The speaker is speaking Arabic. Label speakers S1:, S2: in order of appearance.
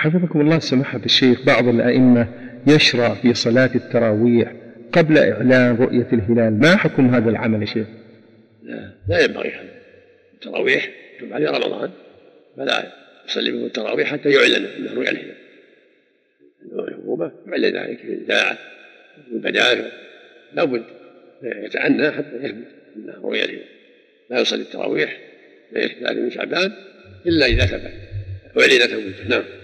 S1: حفظكم الله سماحة الشيخ بعض الأئمة يشرع في صلاة التراويح قبل إعلان رؤية الهلال. ما حكم هذا العمل يا شيخ؟
S2: لا لا ينبغي هذا. التراويح بعد رمضان فلا يصلي منه التراويح حتى يعلن انه رؤية الهلال. العقوبة يعلن ذلك في الإذاعة في لابد يتعنى حتى يثبت انه رؤية الهلال. لا يصلي التراويح ليله من شعبان إلا إذا ثبت. اعلن ثبوته نعم.